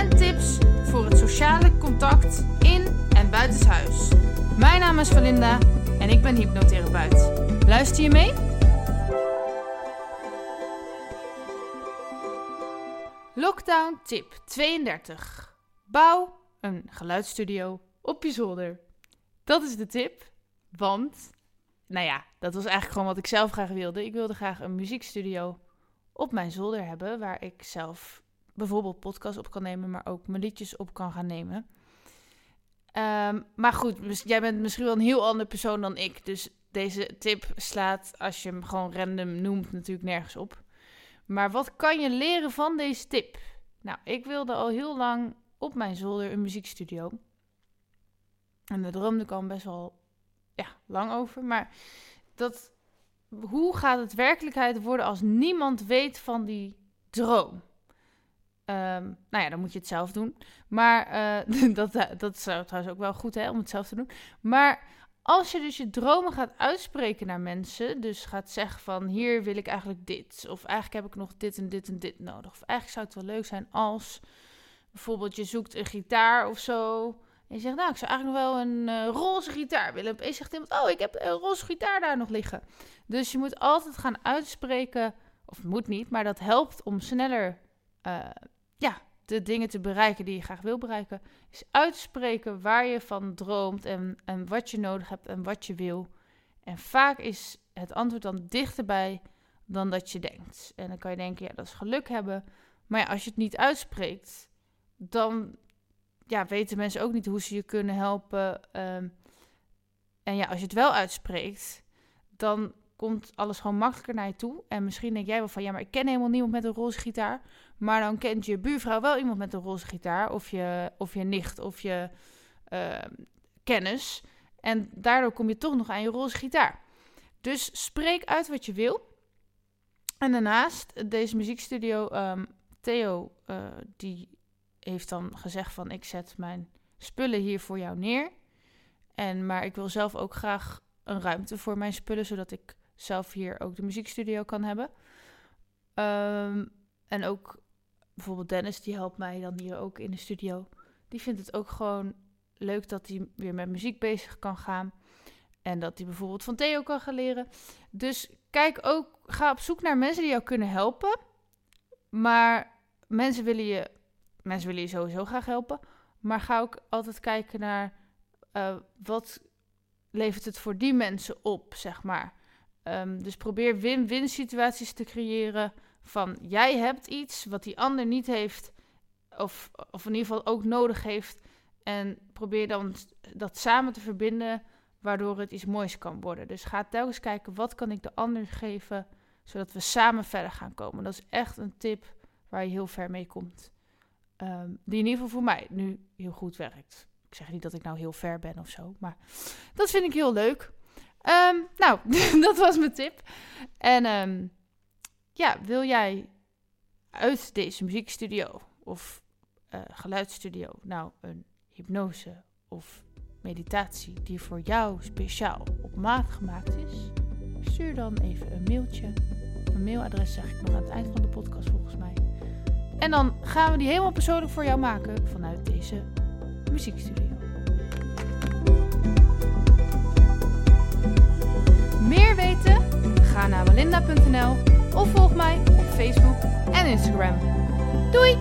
en tips voor het sociale contact in en buitenshuis. Mijn naam is Valinda en ik ben hypnotherapeut. Luister je mee? Lockdown tip 32. Bouw een geluidsstudio op je zolder. Dat is de tip, want, nou ja, dat was eigenlijk gewoon wat ik zelf graag wilde. Ik wilde graag een muziekstudio op mijn zolder hebben, waar ik zelf bijvoorbeeld podcast op kan nemen, maar ook mijn liedjes op kan gaan nemen. Ehm, maar goed, jij bent misschien wel een heel ander persoon dan ik. Dus deze tip slaat, als je hem gewoon random noemt, natuurlijk nergens op. Maar wat kan je leren van deze tip? Nou, ik wilde al heel lang op mijn zolder een muziekstudio. En daar droomde ik al best wel ja, lang over. Maar dat, hoe gaat het werkelijkheid worden als niemand weet van die droom? Ehm, nou ja, dan moet je het zelf doen. Maar uh, dat, dat is trouwens ook wel goed hè, om het zelf te doen. Maar als je dus je dromen gaat uitspreken naar mensen, dus gaat zeggen van hier wil ik eigenlijk dit, of eigenlijk heb ik nog dit en dit en dit nodig, of eigenlijk zou het wel leuk zijn als bijvoorbeeld je zoekt een gitaar of zo, en je zegt nou ik zou eigenlijk nog wel een uh, roze gitaar willen, en je zegt iemand oh ik heb een roze gitaar daar nog liggen. Dus je moet altijd gaan uitspreken, of moet niet, maar dat helpt om sneller uh, ja, de dingen te bereiken die je graag wil bereiken, is uitspreken waar je van droomt en, en wat je nodig hebt en wat je wil. En vaak is het antwoord dan dichterbij dan dat je denkt. En dan kan je denken, ja, dat is geluk hebben. Maar als je het niet uitspreekt, dan ja, weten mensen ook niet hoe ze je kunnen helpen. Ehm, en ja, als je het wel uitspreekt, dan komt alles gewoon makkelijker naar je toe. En misschien denk jij wel van, ja, maar ik ken helemaal niemand met een roze gitaar. Maar dan kent je buurvrouw wel iemand met een roze gitaar. Of je, of je nicht of je uh, kennis. En daardoor kom je toch nog aan je roze gitaar. Dus spreek uit wat je wil. En daarnaast, deze muziekstudio, um, Theo, uh, die heeft dan gezegd van... ik zet mijn spullen hier voor jou neer. En, maar ik wil zelf ook graag een ruimte voor mijn spullen... zodat ik zelf hier ook de muziekstudio kan hebben. Um, en ook bijvoorbeeld Dennis, die helpt mij dan hier ook in de studio. Die vindt het ook gewoon leuk dat hij weer met muziek bezig kan gaan. En dat hij bijvoorbeeld van Theo kan gaan leren. Dus kijk ook, ga op zoek naar mensen die jou kunnen helpen. Maar mensen willen je, mensen willen je sowieso graag helpen. Maar ga ook altijd kijken naar uh, wat levert het voor die mensen op, zeg maar. Um, dus probeer win-win situaties te creëren van jij hebt iets wat die ander niet heeft, of, of in ieder geval ook nodig heeft. En probeer dan dat samen te verbinden, waardoor het iets moois kan worden. Dus ga telkens kijken, wat kan ik de ander geven, zodat we samen verder gaan komen. Dat is echt een tip waar je heel ver mee komt. Um, die in ieder geval voor mij nu heel goed werkt. Ik zeg niet dat ik nou heel ver ben of zo, maar dat vind ik heel leuk. Um, nou, dat was mijn tip. En um, ja, wil jij uit deze muziekstudio of uh, geluidsstudio nou een hypnose of meditatie die voor jou speciaal op maat gemaakt is? Stuur dan even een mailtje. Mijn mailadres zeg ik nog aan het eind van de podcast volgens mij. En dan gaan we die helemaal persoonlijk voor jou maken vanuit deze muziekstudio. Naar of volg mij op Facebook en Instagram. Doei!